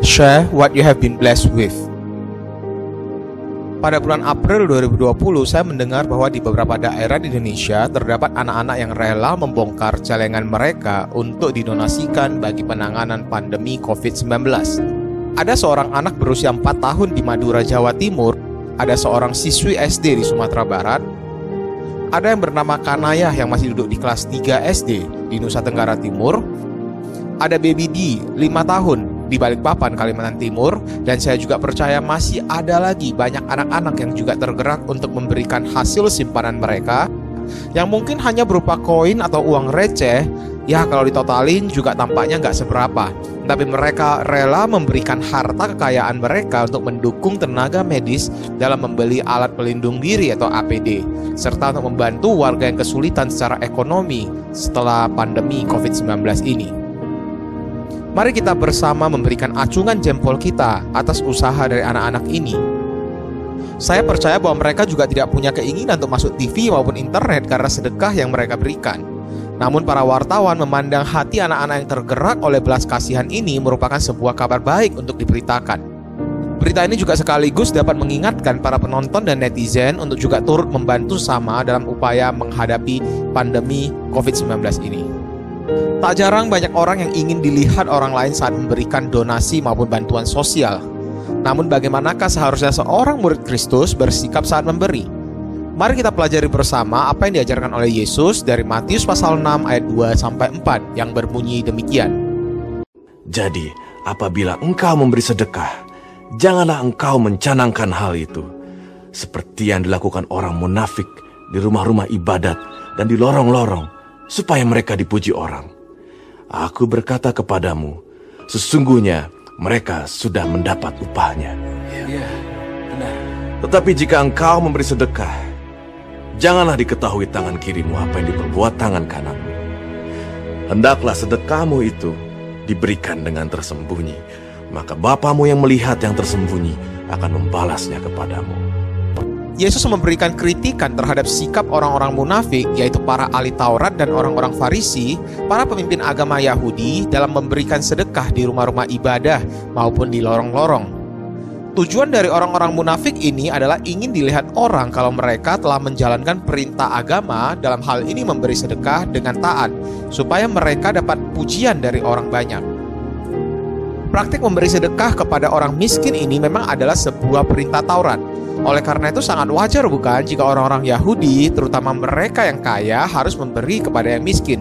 Share what you have been blessed with. Pada bulan April 2020, saya mendengar bahwa di beberapa daerah di Indonesia terdapat anak-anak yang rela membongkar celengan mereka untuk didonasikan bagi penanganan pandemi COVID-19. Ada seorang anak berusia 4 tahun di Madura, Jawa Timur, ada seorang siswi SD di Sumatera Barat, ada yang bernama Kanayah yang masih duduk di kelas 3 SD di Nusa Tenggara Timur, ada Baby D, 5 tahun, di Balikpapan, Kalimantan Timur, dan saya juga percaya masih ada lagi banyak anak-anak yang juga tergerak untuk memberikan hasil simpanan mereka yang mungkin hanya berupa koin atau uang receh, ya kalau ditotalin juga tampaknya nggak seberapa. Tapi mereka rela memberikan harta kekayaan mereka untuk mendukung tenaga medis dalam membeli alat pelindung diri atau APD, serta untuk membantu warga yang kesulitan secara ekonomi setelah pandemi COVID-19 ini. Mari kita bersama memberikan acungan jempol kita atas usaha dari anak-anak ini. Saya percaya bahwa mereka juga tidak punya keinginan untuk masuk TV maupun internet karena sedekah yang mereka berikan. Namun para wartawan memandang hati anak-anak yang tergerak oleh belas kasihan ini merupakan sebuah kabar baik untuk diberitakan. Berita ini juga sekaligus dapat mengingatkan para penonton dan netizen untuk juga turut membantu sama dalam upaya menghadapi pandemi COVID-19 ini. Tak jarang banyak orang yang ingin dilihat orang lain saat memberikan donasi maupun bantuan sosial. Namun bagaimanakah seharusnya seorang murid Kristus bersikap saat memberi? Mari kita pelajari bersama apa yang diajarkan oleh Yesus dari Matius pasal 6 ayat 2 sampai 4 yang berbunyi demikian. Jadi, apabila engkau memberi sedekah, janganlah engkau mencanangkan hal itu seperti yang dilakukan orang munafik di rumah-rumah ibadat dan di lorong-lorong supaya mereka dipuji orang. Aku berkata kepadamu, sesungguhnya mereka sudah mendapat upahnya. Iya, benar. Tetapi jika engkau memberi sedekah, janganlah diketahui tangan kirimu apa yang diperbuat tangan kananmu. Hendaklah sedekahmu itu diberikan dengan tersembunyi, maka Bapamu yang melihat yang tersembunyi akan membalasnya kepadamu. Yesus memberikan kritikan terhadap sikap orang-orang munafik, yaitu para ahli Taurat dan orang-orang Farisi, para pemimpin agama Yahudi, dalam memberikan sedekah di rumah-rumah ibadah maupun di lorong-lorong. Tujuan dari orang-orang munafik ini adalah ingin dilihat orang kalau mereka telah menjalankan perintah agama, dalam hal ini memberi sedekah dengan taat, supaya mereka dapat pujian dari orang banyak. Praktik memberi sedekah kepada orang miskin ini memang adalah sebuah perintah Taurat oleh karena itu sangat wajar bukan jika orang-orang Yahudi, terutama mereka yang kaya, harus memberi kepada yang miskin.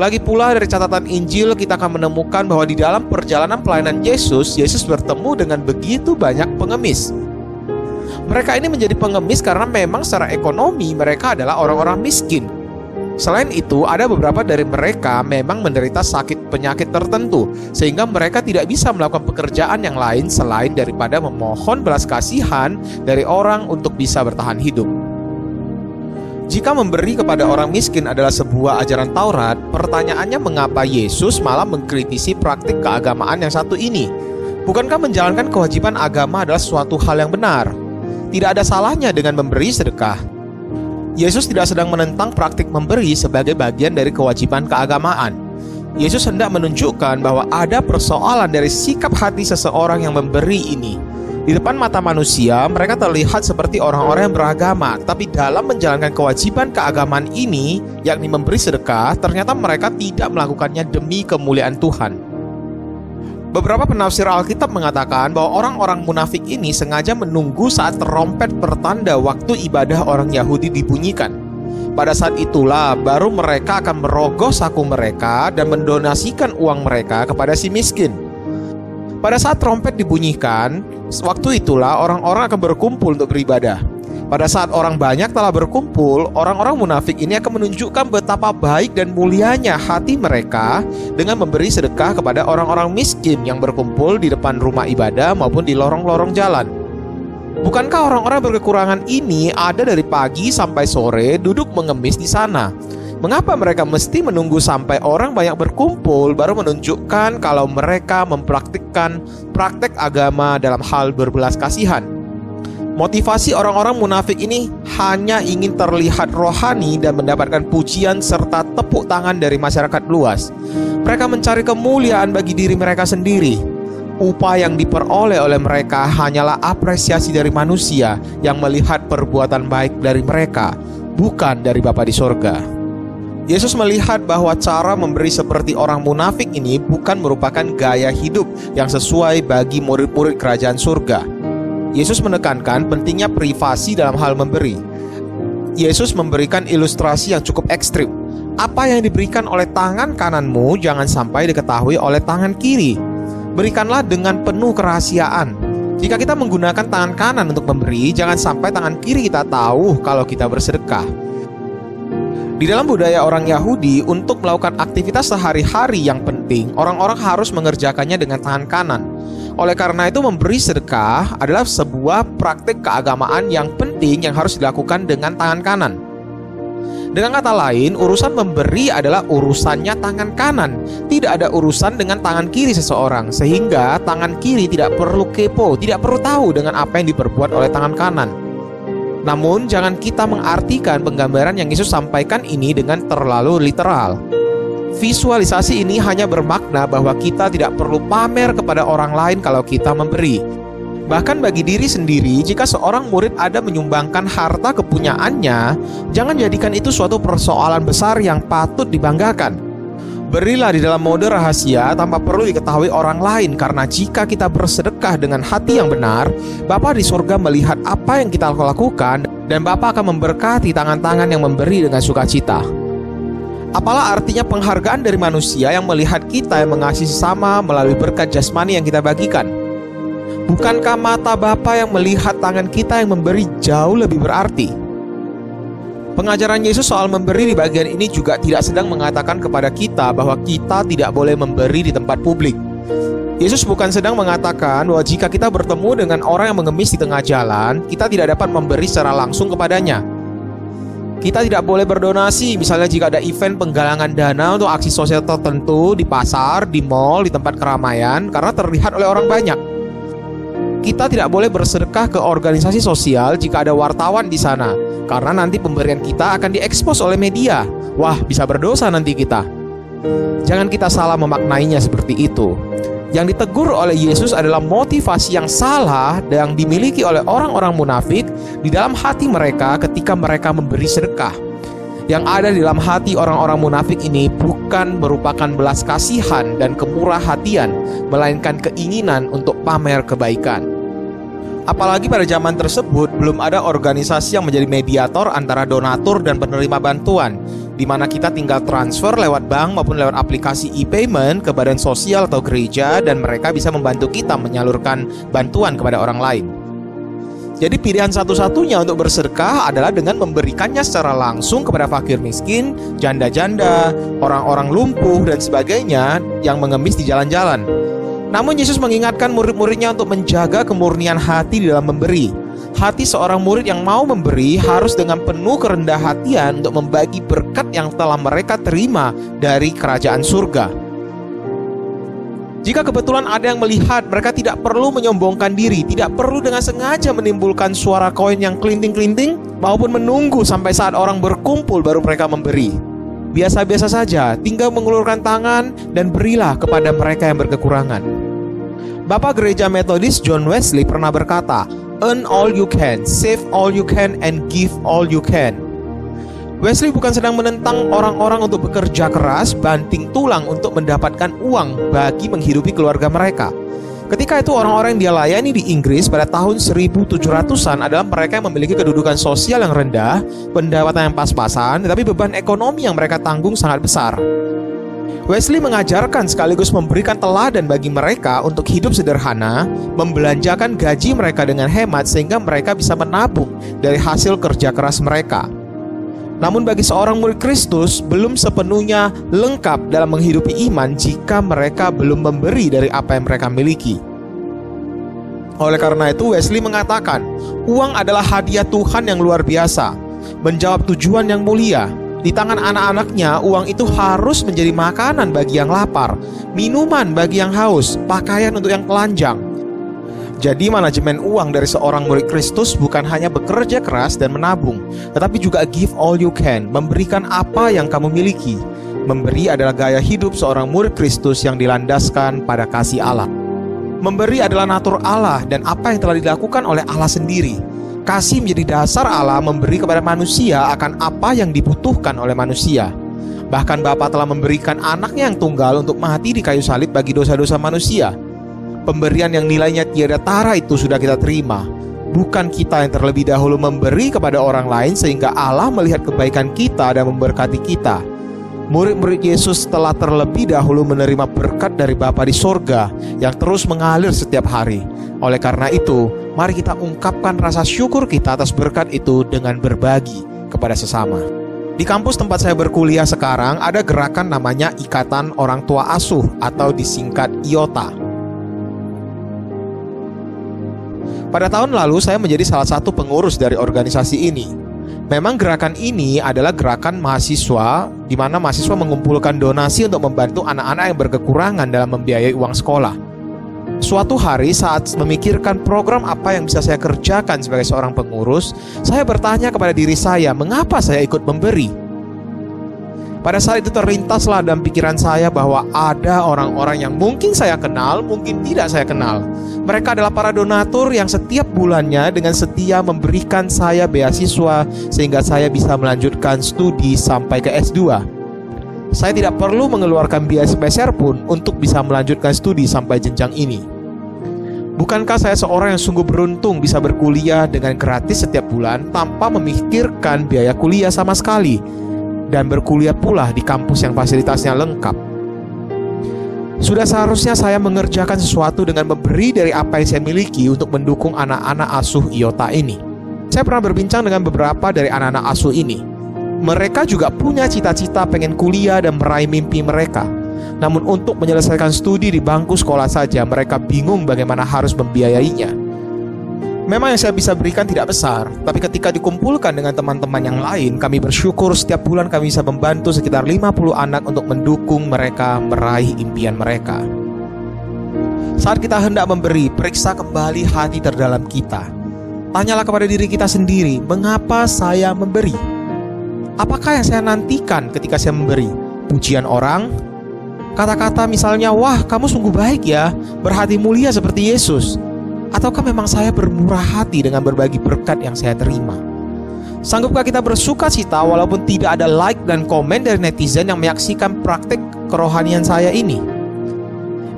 Lagi pula dari catatan Injil kita akan menemukan bahwa di dalam perjalanan pelayanan Yesus, Yesus bertemu dengan begitu banyak pengemis. Mereka ini menjadi pengemis karena memang secara ekonomi mereka adalah orang-orang miskin. Selain itu, ada beberapa dari mereka memang menderita sakit penyakit tertentu, sehingga mereka tidak bisa melakukan pekerjaan yang lain selain daripada memohon belas kasihan dari orang untuk bisa bertahan hidup. Jika memberi kepada orang miskin adalah sebuah ajaran Taurat, pertanyaannya mengapa Yesus malah mengkritisi praktik keagamaan yang satu ini? Bukankah menjalankan kewajiban agama adalah suatu hal yang benar? Tidak ada salahnya dengan memberi sedekah, Yesus tidak sedang menentang praktik memberi sebagai bagian dari kewajiban keagamaan. Yesus hendak menunjukkan bahwa ada persoalan dari sikap hati seseorang yang memberi ini. Di depan mata manusia, mereka terlihat seperti orang-orang yang beragama, tapi dalam menjalankan kewajiban keagamaan ini, yakni memberi sedekah, ternyata mereka tidak melakukannya demi kemuliaan Tuhan. Beberapa penafsir Alkitab mengatakan bahwa orang-orang munafik ini sengaja menunggu saat terompet pertanda waktu ibadah orang Yahudi dibunyikan. Pada saat itulah baru mereka akan merogoh saku mereka dan mendonasikan uang mereka kepada si miskin. Pada saat trompet dibunyikan, waktu itulah orang-orang akan berkumpul untuk beribadah. Pada saat orang banyak telah berkumpul, orang-orang munafik ini akan menunjukkan betapa baik dan mulianya hati mereka dengan memberi sedekah kepada orang-orang miskin yang berkumpul di depan rumah ibadah maupun di lorong-lorong jalan. Bukankah orang-orang berkekurangan ini ada dari pagi sampai sore duduk mengemis di sana? Mengapa mereka mesti menunggu sampai orang banyak berkumpul baru menunjukkan kalau mereka mempraktikkan praktek agama dalam hal berbelas kasihan? Motivasi orang-orang munafik ini hanya ingin terlihat rohani dan mendapatkan pujian serta tepuk tangan dari masyarakat luas. Mereka mencari kemuliaan bagi diri mereka sendiri. Upah yang diperoleh oleh mereka hanyalah apresiasi dari manusia yang melihat perbuatan baik dari mereka, bukan dari Bapa di sorga. Yesus melihat bahwa cara memberi seperti orang munafik ini bukan merupakan gaya hidup yang sesuai bagi murid-murid kerajaan surga Yesus menekankan pentingnya privasi dalam hal memberi. Yesus memberikan ilustrasi yang cukup ekstrim. Apa yang diberikan oleh tangan kananmu jangan sampai diketahui oleh tangan kiri. Berikanlah dengan penuh kerahasiaan. Jika kita menggunakan tangan kanan untuk memberi, jangan sampai tangan kiri kita tahu kalau kita bersedekah. Di dalam budaya orang Yahudi, untuk melakukan aktivitas sehari-hari yang penting, orang-orang harus mengerjakannya dengan tangan kanan. Oleh karena itu memberi sedekah adalah sebuah praktik keagamaan yang penting yang harus dilakukan dengan tangan kanan. Dengan kata lain, urusan memberi adalah urusannya tangan kanan, tidak ada urusan dengan tangan kiri seseorang, sehingga tangan kiri tidak perlu kepo, tidak perlu tahu dengan apa yang diperbuat oleh tangan kanan. Namun, jangan kita mengartikan penggambaran yang Yesus sampaikan ini dengan terlalu literal. Visualisasi ini hanya bermakna bahwa kita tidak perlu pamer kepada orang lain kalau kita memberi. Bahkan bagi diri sendiri, jika seorang murid ada menyumbangkan harta kepunyaannya, jangan jadikan itu suatu persoalan besar yang patut dibanggakan. Berilah di dalam mode rahasia tanpa perlu diketahui orang lain karena jika kita bersedekah dengan hati yang benar, Bapa di surga melihat apa yang kita lakukan dan Bapa akan memberkati tangan-tangan yang memberi dengan sukacita. Apalah artinya penghargaan dari manusia yang melihat kita yang mengasihi sama melalui berkat jasmani yang kita bagikan? Bukankah mata Bapa yang melihat tangan kita yang memberi jauh lebih berarti? Pengajaran Yesus soal memberi di bagian ini juga tidak sedang mengatakan kepada kita bahwa kita tidak boleh memberi di tempat publik. Yesus bukan sedang mengatakan bahwa jika kita bertemu dengan orang yang mengemis di tengah jalan, kita tidak dapat memberi secara langsung kepadanya. Kita tidak boleh berdonasi misalnya jika ada event penggalangan dana untuk aksi sosial tertentu di pasar, di mall, di tempat keramaian karena terlihat oleh orang banyak. Kita tidak boleh bersedekah ke organisasi sosial jika ada wartawan di sana karena nanti pemberian kita akan diekspos oleh media. Wah, bisa berdosa nanti kita. Jangan kita salah memaknainya seperti itu. Yang ditegur oleh Yesus adalah motivasi yang salah yang dimiliki oleh orang-orang munafik di dalam hati mereka ketika mereka memberi sedekah. Yang ada di dalam hati orang-orang munafik ini bukan merupakan belas kasihan dan kemurah hatian, melainkan keinginan untuk pamer kebaikan. Apalagi pada zaman tersebut belum ada organisasi yang menjadi mediator antara donatur dan penerima bantuan di mana kita tinggal transfer lewat bank maupun lewat aplikasi e-payment ke badan sosial atau gereja dan mereka bisa membantu kita menyalurkan bantuan kepada orang lain. Jadi pilihan satu-satunya untuk bersedekah adalah dengan memberikannya secara langsung kepada fakir miskin, janda-janda, orang-orang lumpuh dan sebagainya yang mengemis di jalan-jalan. Namun Yesus mengingatkan murid-muridnya untuk menjaga kemurnian hati di dalam memberi hati seorang murid yang mau memberi harus dengan penuh kerendah hatian untuk membagi berkat yang telah mereka terima dari kerajaan surga. Jika kebetulan ada yang melihat, mereka tidak perlu menyombongkan diri, tidak perlu dengan sengaja menimbulkan suara koin yang kelinting-kelinting, maupun menunggu sampai saat orang berkumpul baru mereka memberi. Biasa-biasa saja, tinggal mengulurkan tangan dan berilah kepada mereka yang berkekurangan. Bapak Gereja Metodis John Wesley pernah berkata, earn all you can, save all you can, and give all you can. Wesley bukan sedang menentang orang-orang untuk bekerja keras, banting tulang untuk mendapatkan uang bagi menghidupi keluarga mereka. Ketika itu orang-orang yang dia layani di Inggris pada tahun 1700-an adalah mereka yang memiliki kedudukan sosial yang rendah, pendapatan yang pas-pasan, tetapi beban ekonomi yang mereka tanggung sangat besar. Wesley mengajarkan sekaligus memberikan teladan bagi mereka untuk hidup sederhana, membelanjakan gaji mereka dengan hemat sehingga mereka bisa menabung dari hasil kerja keras mereka. Namun bagi seorang murid Kristus belum sepenuhnya lengkap dalam menghidupi iman jika mereka belum memberi dari apa yang mereka miliki. Oleh karena itu Wesley mengatakan, uang adalah hadiah Tuhan yang luar biasa, menjawab tujuan yang mulia, di tangan anak-anaknya, uang itu harus menjadi makanan bagi yang lapar, minuman bagi yang haus, pakaian untuk yang telanjang. Jadi manajemen uang dari seorang murid Kristus bukan hanya bekerja keras dan menabung, tetapi juga give all you can, memberikan apa yang kamu miliki. Memberi adalah gaya hidup seorang murid Kristus yang dilandaskan pada kasih Allah. Memberi adalah natur Allah dan apa yang telah dilakukan oleh Allah sendiri. Kasih menjadi dasar Allah memberi kepada manusia akan apa yang dibutuhkan oleh manusia. Bahkan Bapa telah memberikan anaknya yang tunggal untuk mati di kayu salib bagi dosa-dosa manusia. Pemberian yang nilainya tiada tara itu sudah kita terima. Bukan kita yang terlebih dahulu memberi kepada orang lain sehingga Allah melihat kebaikan kita dan memberkati kita. Murid-murid Yesus telah terlebih dahulu menerima berkat dari Bapa di sorga yang terus mengalir setiap hari. Oleh karena itu, mari kita ungkapkan rasa syukur kita atas berkat itu dengan berbagi kepada sesama. Di kampus tempat saya berkuliah sekarang ada gerakan namanya Ikatan Orang Tua Asuh atau disingkat IOTA. Pada tahun lalu saya menjadi salah satu pengurus dari organisasi ini. Memang gerakan ini adalah gerakan mahasiswa di mana mahasiswa mengumpulkan donasi untuk membantu anak-anak yang berkekurangan dalam membiayai uang sekolah. Suatu hari saat memikirkan program apa yang bisa saya kerjakan sebagai seorang pengurus, saya bertanya kepada diri saya, mengapa saya ikut memberi? Pada saat itu terlintaslah dalam pikiran saya bahwa ada orang-orang yang mungkin saya kenal, mungkin tidak saya kenal. Mereka adalah para donatur yang setiap bulannya dengan setia memberikan saya beasiswa sehingga saya bisa melanjutkan studi sampai ke S2. Saya tidak perlu mengeluarkan biaya sebesar pun untuk bisa melanjutkan studi sampai jenjang ini. Bukankah saya seorang yang sungguh beruntung bisa berkuliah dengan gratis setiap bulan tanpa memikirkan biaya kuliah sama sekali? dan berkuliah pula di kampus yang fasilitasnya lengkap. Sudah seharusnya saya mengerjakan sesuatu dengan memberi dari apa yang saya miliki untuk mendukung anak-anak asuh IOTA ini. Saya pernah berbincang dengan beberapa dari anak-anak asuh ini. Mereka juga punya cita-cita pengen kuliah dan meraih mimpi mereka. Namun untuk menyelesaikan studi di bangku sekolah saja mereka bingung bagaimana harus membiayainya. Memang yang saya bisa berikan tidak besar, tapi ketika dikumpulkan dengan teman-teman yang lain, kami bersyukur setiap bulan kami bisa membantu sekitar 50 anak untuk mendukung mereka meraih impian mereka. Saat kita hendak memberi, periksa kembali hati terdalam kita. Tanyalah kepada diri kita sendiri, mengapa saya memberi? Apakah yang saya nantikan ketika saya memberi? Pujian orang? Kata-kata misalnya, wah kamu sungguh baik ya, berhati mulia seperti Yesus Ataukah memang saya bermurah hati dengan berbagi berkat yang saya terima? Sanggupkah kita bersuka cita walaupun tidak ada like dan komen dari netizen yang menyaksikan praktek kerohanian saya ini?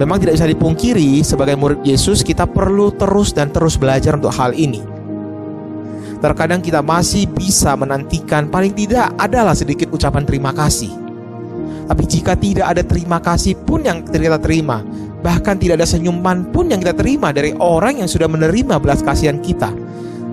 Memang tidak bisa dipungkiri, sebagai murid Yesus kita perlu terus dan terus belajar untuk hal ini. Terkadang kita masih bisa menantikan paling tidak adalah sedikit ucapan terima kasih. Tapi jika tidak ada terima kasih pun yang kita terima, Bahkan tidak ada senyuman pun yang kita terima dari orang yang sudah menerima belas kasihan kita.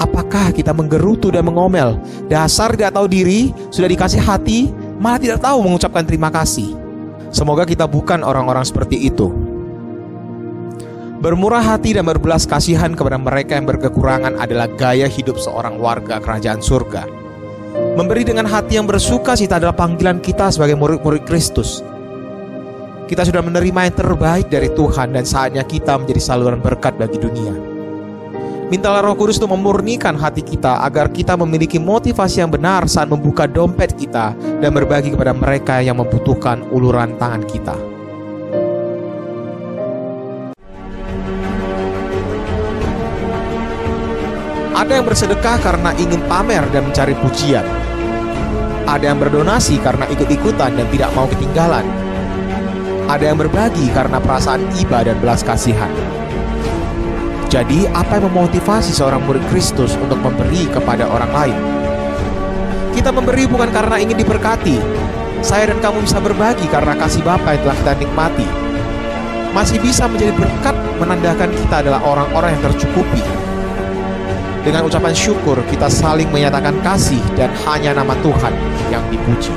Apakah kita menggerutu dan mengomel? Dasar tidak tahu diri, sudah dikasih hati, malah tidak tahu mengucapkan terima kasih. Semoga kita bukan orang-orang seperti itu. Bermurah hati dan berbelas kasihan kepada mereka yang berkekurangan adalah gaya hidup seorang warga kerajaan surga. Memberi dengan hati yang bersuka cita adalah panggilan kita sebagai murid-murid Kristus. Kita sudah menerima yang terbaik dari Tuhan dan saatnya kita menjadi saluran berkat bagi dunia. Mintalah Roh Kudus untuk memurnikan hati kita agar kita memiliki motivasi yang benar saat membuka dompet kita dan berbagi kepada mereka yang membutuhkan uluran tangan kita. Ada yang bersedekah karena ingin pamer dan mencari pujian. Ada yang berdonasi karena ikut-ikutan dan tidak mau ketinggalan ada yang berbagi karena perasaan iba dan belas kasihan. Jadi, apa yang memotivasi seorang murid Kristus untuk memberi kepada orang lain? Kita memberi bukan karena ingin diberkati. Saya dan kamu bisa berbagi karena kasih Bapa yang telah kita nikmati. Masih bisa menjadi berkat menandakan kita adalah orang-orang yang tercukupi. Dengan ucapan syukur, kita saling menyatakan kasih dan hanya nama Tuhan yang dipuji.